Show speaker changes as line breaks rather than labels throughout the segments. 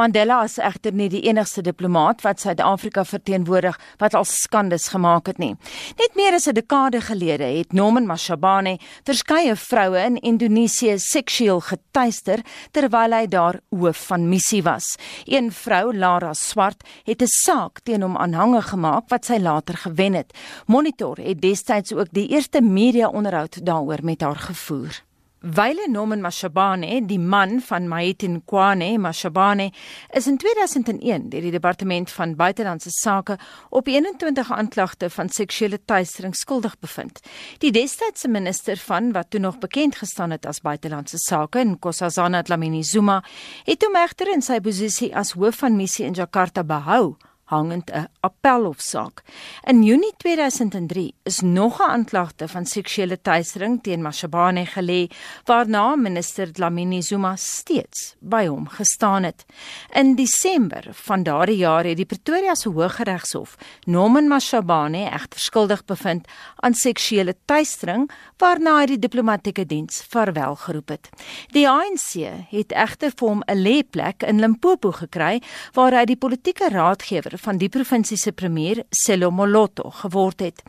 Mandela is egter nie die enigste diplomaat wat Suid-Afrika verteenwoordig wat al skandes gemaak het nie. Net meer as 'n dekade gelede het Norman Mashabane verskeie vroue in Indonesië seksueel getuister terwyl hy daar hoof van missie was. Een vrou, Lara Swart, het 'n saak teen hom aanhange gemaak wat sy later gewen het. Monitor het destyds ook die eerste media-onderhoud daaroor met haar gevoer. Wyle Norman Mashabane, die man van Maitin Kwane Mashabane, is in 2001 deur die Departement van Buitelandse Sake op 21 aanklagte van seksuele teistering skuldig bevind. Die destydse minister van wat toe nog bekend gestaan het as Buitelandse Sake, Nkosazana Dlamini Zuma, het hom egter in sy posisie as hoof van missie in Jakarta behou hangend 'n appelhofsaak. In Junie 2003 is nog 'n aanklagte van seksuele teistering teen Mashabane gelê, waarna minister Dlamini Zuma steeds by hom gestaan het. In Desember van daardie jaar het die Pretoria se Hooggeregshof Norman Mashabane egter skuldig bevind aan seksuele teistering, waarna hy die diplomatieke diens verwel geroep het. Die ANC het egter vir hom 'n lêplek in Limpopo gekry waar hy die politieke raadgewer van die provinsie se premier Sello Moloto geword het.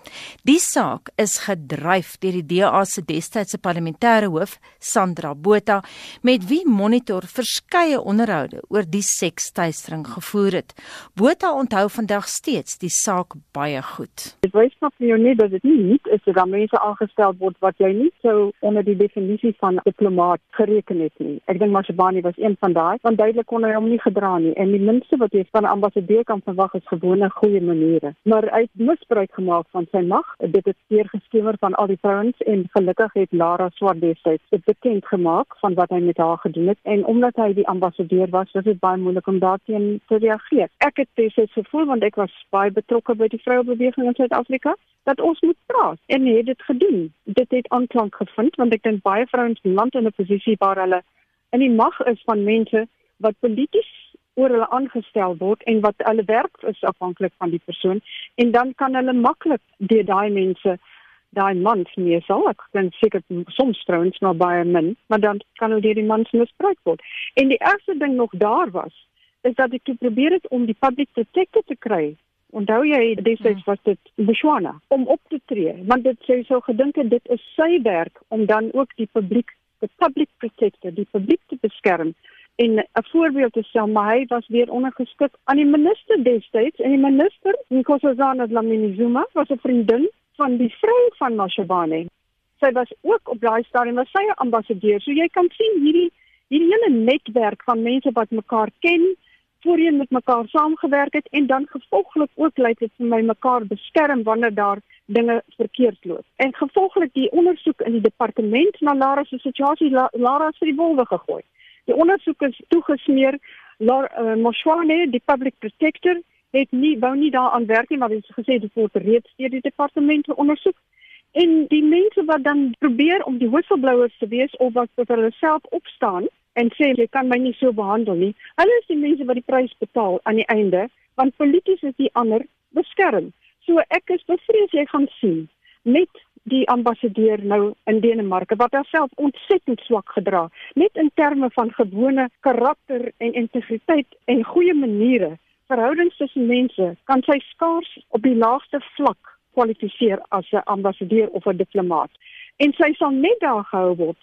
Die saak is gedryf deur die DA se destydse parlementêre hoof Sandra Botha met wie monitor verskeie onderhoude oor die sekstuistering gevoer het. Botha onthou vandag steeds die saak baie goed.
Dit wys nog nie net dat dit nie nie is dat mense aangestel word wat jy nie sou onder die definisie van diplomaat gereken het nie. Ek dink Mashabani was een van daai, want duidelik kon hy hom nie gedra nie en die minste wat jy van 'n ambassadeur kan verwag is gewone goeie maniere. Maar hy het misbruik gemaak van sy mag. Dit het seer geskemer van al die vrouens en gelukkig het Lara Swart destyds dit bekend gemaak van wat hy met haar gedoen het en omdat hy die ambassadeur was, was dit baie moeilik om daarteen te reageer. Ek het destyds gevoel want ek was baie betrokke by die vrouebeweging in Suid-Afrika dat ons moet praat en het dit gedoen. Dit het aanklank gevind want ek dink baie vrouens land in 'n posisie waar hulle in die mag is van mense wat polities oor hulle aangestel word en wat hulle werk is afhanklik van die persoon. En dan kan hulle maklik deur daai mense daai mans nie sal ek kan seker soms trouens maar baie min maar dan kan hulle deur die mans misbruik word. En die eerste ding nog daar was is dat ek probeer het om die public protector te kry. Onthou jy destyds was dit Botswana om op te tree want dit sê so gedink het dit is sy werk om dan ook die publiek die public protector die publiek te beskerm en 'n voorbeeld te stel, maar hy was weer ondergeskik aan die minister destyds en die minister, Nkosazana Dlamini Zuma, was 'n vriendin van die vrou van Mashabane. Sy was ook op daai stadium was sy 'n ambassadeur. So jy kan sien hierdie hierdie hele netwerk van mense wat mekaar ken, voorheen met mekaar saamgewerk het en dan gevolglik ook lyk dit vir my mekaar beskerm wanneer daar dinge verkeerd loop. En gevolglik die ondersoek in die departement na Lara se situasie Lara se die wolwe gegooi. Die ondersoek is toegesmeer Lar uh, Moshwane, die public protector, het nie wou nie daaraan werk nie, maar het gesê dit word reeds deur die departement ondersoek. En die mense wat dan probeer om die whistleblowers te wees of wat vir hulle self opstaan en sê jy kan my nie so behandel nie. Hulle is die mense wat die prys betaal aan die einde, want polities is die ander beskerm. So ek is bevrees jy gaan sien met die ambassadeur nou in Denemarke wat homself ontsettend swak gedra net in terme van gewone karakter en integriteit en goeie maniere verhoudings tussen mense kan sy skaars op die laagste vlak kwalifiseer as 'n ambassadeur of 'n diplomaat. En sy sal net daar gehou word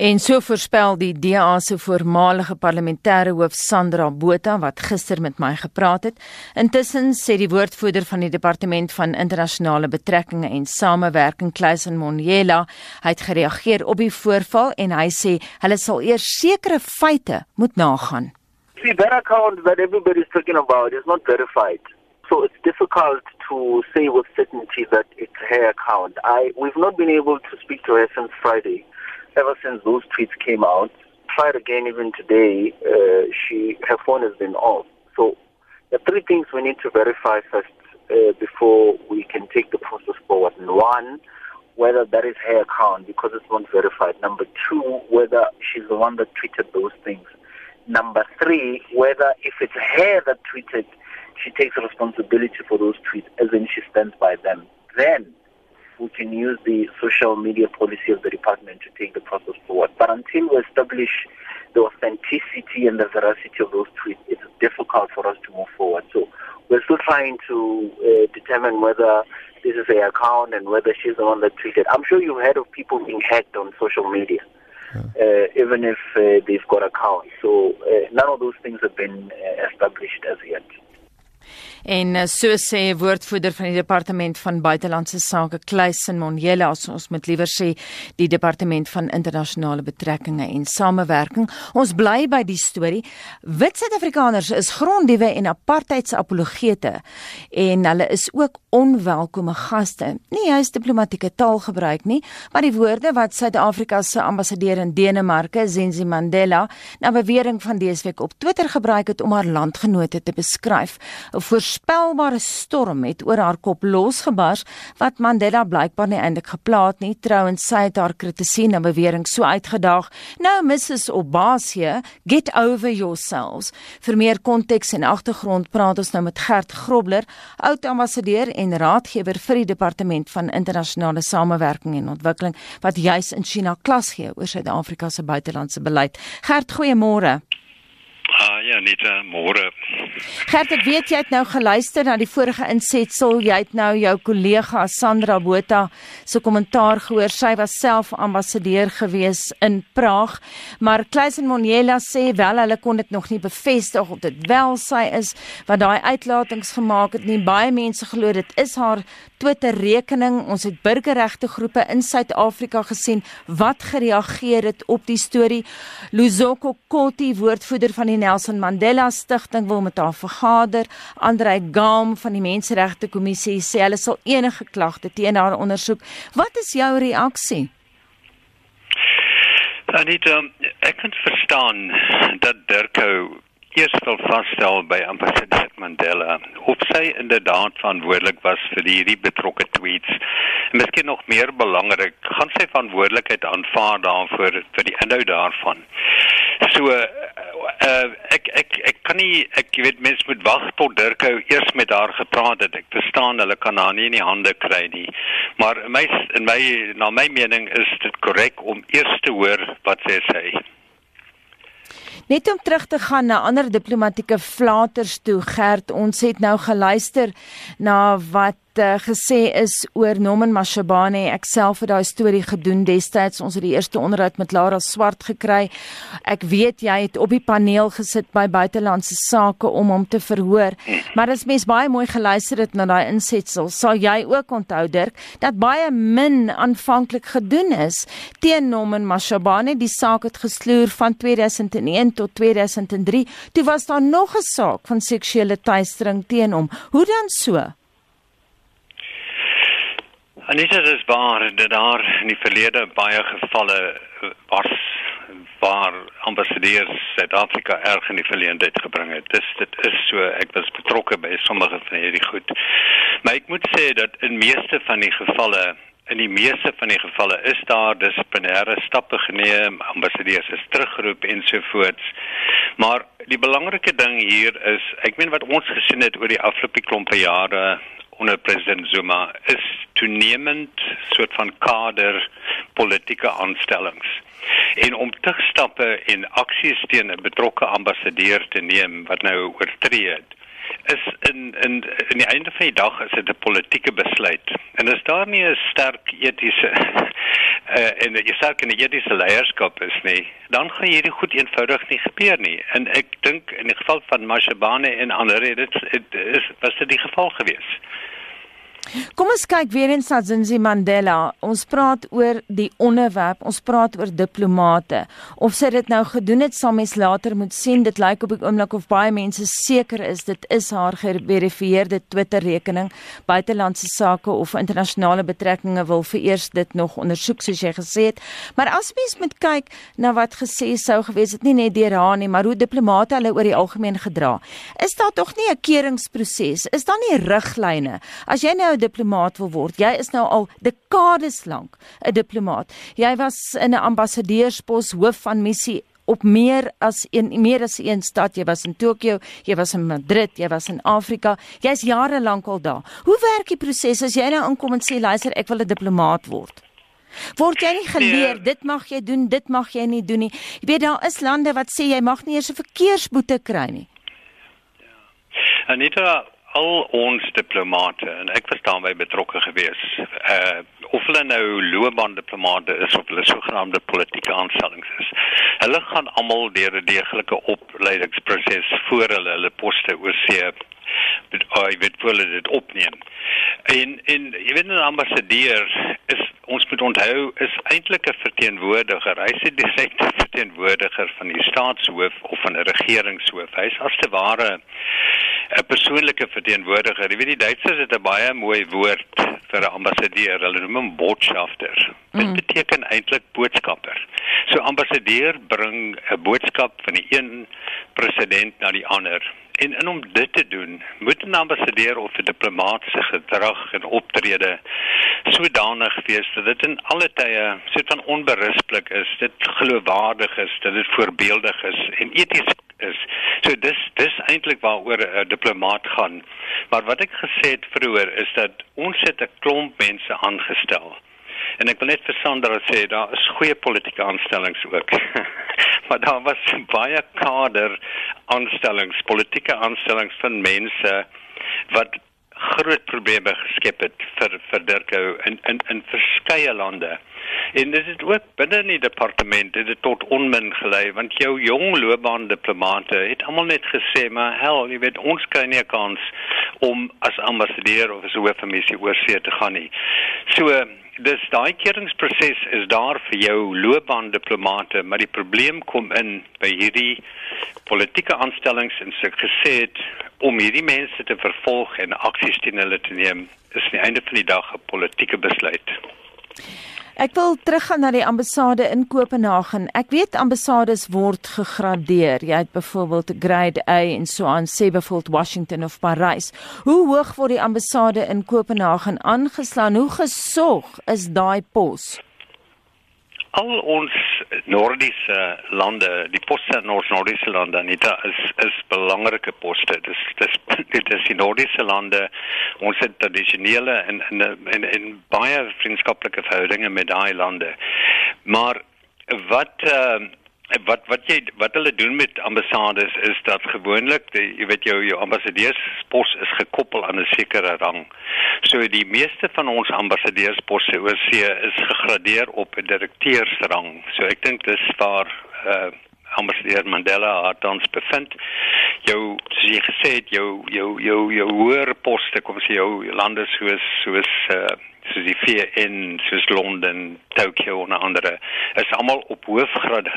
En so voorspel die DA se voormalige parlementêre hoof Sandra Botha wat gister met my gepraat het. Intussen sê die woordvoerder van die departement van internasionale betrekkinge en samewerking, Klaisen Monjela, hy het gereageer op die voorval en hy sê hulle sal eers sekere feite moet nagaan.
See that account that everybody is talking about is not verified. So it's difficult to say with certainty that it's her account. I we've not been able to speak to her since Friday. Ever since those tweets came out. Tried again even today. Uh, she her phone has been off. So there are three things we need to verify first uh, before we can take the process forward. One, whether that is her account because it's not verified. Number two, whether she's the one that tweeted those things. Number three, whether if it's her that tweeted, she takes responsibility for those tweets, as in she stands by them. Then we can use the social media policy of the department to take the process forward. But until we establish the authenticity and the veracity of those tweets, it's difficult for us to move forward. So we're still trying to uh, determine whether this is a account and whether she's the one that tweeted. I'm sure you've heard of people being hacked on social media, yeah. uh, even if uh, they've got accounts. So uh, none of those things have been uh, established as yet.
En eh, so sê 'n woordvoerder van die departement van buitelandse sake, Kleisen Monjela, ons moet liewer sê die departement van internasionale betrekkinge en samewerking. Ons bly by die storie. Wit Suid-Afrikaners is gronddiewe en apartheidsapologete en hulle is ook onwelkome gaste. Nie juist diplomatieke taal gebruik nie, maar die woorde wat Suid-Afrika se ambassadeur in Denemarke, Zinzi Mandela, na bewering van week op Twitter gebruik het om haar landgenote te beskryf. 'n voorspelbare storm het oor haar kop losgebars wat Mandela blykbaar nie eintlik geplaat nie. Trouwens sy het haar kritisie na bewering so uitgedaag. Nou Mrs Obasie, get over yourselves. Vir meer konteks en agtergrond praat ons nou met Gert Grobler, oud ambassadeur en raadgewer vir die departement van internasionale samewerking en ontwikkeling wat juis in China klas gee oor Suid-Afrika se buitelandse beleid. Gert, goeiemôre.
Ja, net môre.
Gert, ek weet jy het nou geluister na die vorige insetsel. Jy het nou jou kollega Sandra Botha se kommentaar gehoor. Sy was self ambassadeur gewees in Praag, maar Kleisen Monjela sê wel hulle kon dit nog nie bevestig of dit wel sy is wat daai uitlatings gemaak het nie. Baie mense glo dit is haar Twitter rekening. Ons het burgerregte groepe in Suid-Afrika gesien wat gereageer het op die storie. Luzoko Koti, woordvoerder van die Nelson Mandela Stichting, wil met haar vergader. Andre Gam van die Menseregte Kommissie sê hulle sal enige klagte teen haar ondersoek. Wat is jou reaksie?
Anita, ek kan verstaan dat Dirko eers wil vasstel by ambassadeur Mandela of sy inderdaad verantwoordelik was vir hierdie betrokke tweets. En miskien nog meer belangrik, gaan sy verantwoordelikheid aanvaar daarvoor vir die inhoud daarvan. So uh, ek ek ek kan nie ek weet mense moet wag tot Dirkou eers met haar gepraat het. Ek verstaan hulle kan haar nie in die hande kry nie. Maar my in my na my mening is dit korrek om eers te hoor wat sy sê.
Net om terug te gaan na ander diplomatieke flaters toe Gert, ons het nou geluister na wat uh, gesê is oor Norman Mashabane. Ek self het daai storie gedoen destyds. Ons het die eerste onderhoud met Lara Swart gekry. Ek weet jy het op die paneel gesit by buitelandse sake om hom te verhoor. Maar as mens baie mooi geluister het na daai insetsel, sal jy ook onthou Dirk dat baie min aanvanklik gedoen is teen Norman Mashabane. Die saak het gesloer van 2001 tot 2003. Toe was daar nog 'n saak van seksuele teistering teen hom. Hoe dan so?
Anita dis waar dat daar in die verlede baie gevalle was waar ambassadeurs Suid-Afrika erg in die verleentheid gebring het. Dis dit is so ek was betrokke by sommige van hierdie goed. Maar ek moet sê dat in meeste van die gevalle in die meeste van die gevalle is daar dissiplinêre stappe geneem, ambassadeurs is teruggeroep ensovoorts. Maar die belangrike ding hier is, ek meen wat ons gesien het oor die afgelope klompe jare onder president Zuma is toenemend soort van kader politieke aanstellings. En om te stappe en aksies teen 'n betrokke ambassadeur te neem wat nou oortree het, is in in in die einde van die dag is dit 'n politieke besluit. En as daar nie 'n sterk etiese uh, en sê kan die etiese leierskap is nie, dan gaan hierdie goed eenvoudig nie gebeur nie. En ek dink in die geval van Mashabane en ander het dit is was dit die geval geweest.
Kom ons kyk weer eens na Zinzi Mandela. Ons praat oor die onderwerp, ons praat oor diplomate. Of sy dit nou gedoen het, sal mens later moet sien. Dit lyk op die oomblik of baie mense seker is dit is haar geverifieerde Twitter rekening. Buitelandse sake of internasionale betrekkinge wil vereers dit nog ondersoek soos jy gesê het. Maar as mens moet kyk na wat gesê sou gewees het, nie net deur haar nie, maar hoe diplomate hulle oor die algemeen gedra. Is daar tog nie 'n keuringsproses? Is daar nie riglyne? As jy nou diplomaat wil word. Jy is nou al dekades lank 'n diplomaat. Jy was in 'n ambassadeurspos hoof van missie op meer as een meer as een stad. Jy was in Tokio, jy was in Madrid, jy was in Afrika. Jy's jare lank al daar. Hoe werk die proses as jy nou inkom en sê luister, ek wil 'n diplomaat word? Word jy nie geleer nee. dit mag jy doen, dit mag jy nie doen nie. Jy weet daar is lande wat sê jy mag nie eers 'n verkeersboete kry nie.
Ja. Anita, al ons diplomate en ek was daarmee betrokke gewees. Uh of hulle nou loopbaandiplomate is of hulle sogenaamde politieke aanstellings is. Hulle gaan almal deur 'n deeglike opleidingsproses voor hulle hulle poste oorsee met oh, jy weet hulle dit opneem. En en jy weet 'n ambassadeur is ons moet onthou is eintlik 'n verteenwoordiger. Hy's 'n direkte verteenwoordiger van die staatshoof of van 'n regeringshoof. Hy's as te ware 'n persoonlike verteenwoordiger. Jy weet die Duitsers het 'n baie mooi woord vir 'n ambassadeur. Hulle noem hom Botschafter. Dit mm. beteken eintlik boodskapper. So ambassadeur bring 'n boodskap van die een president na die ander En en om dit te doen, moet 'n ambassadeur of 'n diplomaat se gedrag en optrede sodanig wees dat dit in alle tye so van onberispelik is, dit geloofwaardig is, dat dit voorbeeldig is en eties is. So dis dis eintlik waaroor 'n diplomaat gaan. Maar wat ek gesê het vroeër is dat ons het 'n klomp mense aangestel En ek wil net vir Sandra sê daar is goeie politieke aanstellings ook. maar daar was baie kader aanstellings, politieke aanstellings van mense wat groot probleme geskep het vir vir Dirkou in in in verskeie lande. En dit het ook binne in die departement dit het tot onmin gelei want jou jong loopbaan diplomate het almal net gesê maar hel, jy weet ons kry nie 'n kans om as ambassadeur of as hoof van missie oorsee te gaan nie. So dis daai keringsproses is daar vir jou loopbaan diplomate, maar die probleem kom in by hierdie politieke aanstellings en so gesê het om hierdie mense te vervolg en aksies teen hulle te neem is aan die einde van die dag 'n politieke besluit.
Ek wil teruggaan na die ambassade in Kopenhagen. Ek weet ambassades word gegradeer. Jy het byvoorbeeld grade A en so aan sê byvoorbeeld Washington of Parys. Hoe hoog word die ambassade in Kopenhagen aangeslaan? Hoe gesog is daai pos?
al ons noordiese lande, die poste in ons noordiese lande, dit is is belangrike poste. Dis dis dit is die noordiese lande. Ons het tradisionele en en en, en baie vriendskaplike verhoudinge met daai lande. Maar wat uh, wat wat jy wat hulle doen met ambassades is dat gewoonlik jy weet jou jou ambassadeurspos is gekoppel aan 'n sekere rang. So die meeste van ons ambassadeursposse oorsee is gegradeer op 'n direkteursrang. So ek dink dis waar uh ambassadeur Mandela het ons bevind. Jou soos jy gesê het jou jou jou jou hoër poste kom sy jou lande soos soos uh soos die VN, soos Londen, Tokyo en ander is almal op hoofgrad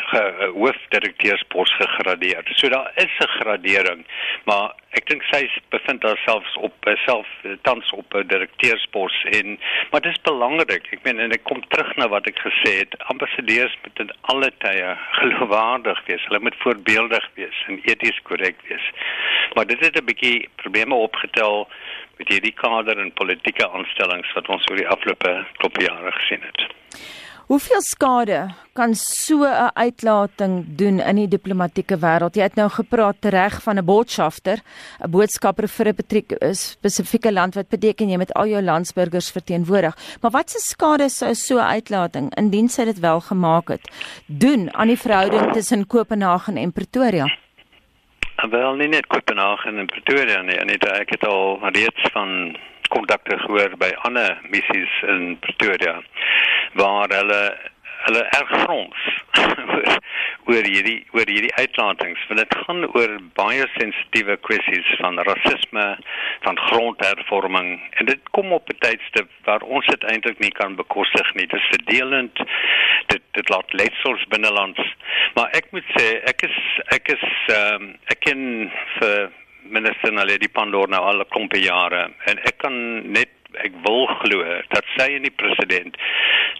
hoofdirekteurspost gegradeer. So daar is 'n gradering, maar ek dink sy bevind haarself op self tans op 'n direkteurspost en maar dit is belangrik. Ek meen en ek kom terug na wat ek gesê het, ambassadeurs moet in alle tye geloofwaardig wees. Hulle moet voorbeeldig wees en eties korrek wees. Maar dit het 'n bietjie probleme opgetel met hierdie kader en politieke aanstellings wat ons oor die afgelope klop jare gesien het.
Hoeveel skade kan so 'n uitlating doen in die diplomatieke wêreld? Jy het nou gepraat reg van 'n botschafter, 'n boodskapper vir 'n spesifieke land wat beteken jy met al jou landsburgers verteenwoordig. Maar wat se skade sou so 'n uitlating indien sy dit wel gemaak het doen aan die verhouding tussen Kopenhagen en Pretoria?
Wel nie net Kopenhagen en Pretoria nie, net ek het al reeds van kontakte gehoor by ander missies in Pretoria waar hulle hulle erg frons oor hierdie oor hierdie uitlatings. Want dit gaan oor baie sensitiewe kwessies van rasisme van grondhervorming. En dit kom op 'n tydstip waar ons dit eintlik nie kan bekostig nie. Dit is verdelend. Dit dit laat letsels binnelands. Maar ek moet sê ek is ek is um, ek ken vir minister Naledi Pandor nou al 'n klompe jare. En ek kan net ek wil glo dat sy en die president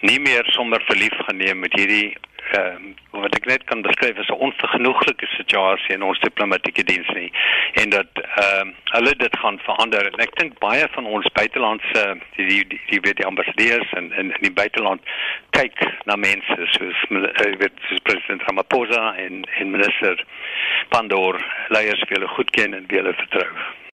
nie meer sommer verlief geneem met hierdie ehm um, wat ek net kan beskryf as 'n onvergenoeglike situasie in ons diplomatieke diens nie. En dat ehm um, hulle dit gaan verander. En ek dink baie van ons buitelandse die die die, die, die, die ambassadeurs en in in die buiteland kyk na mense soos uh, weet soos president Ramaphosa en en minister Pandor leiers wie hulle goed ken en wie hulle vertrou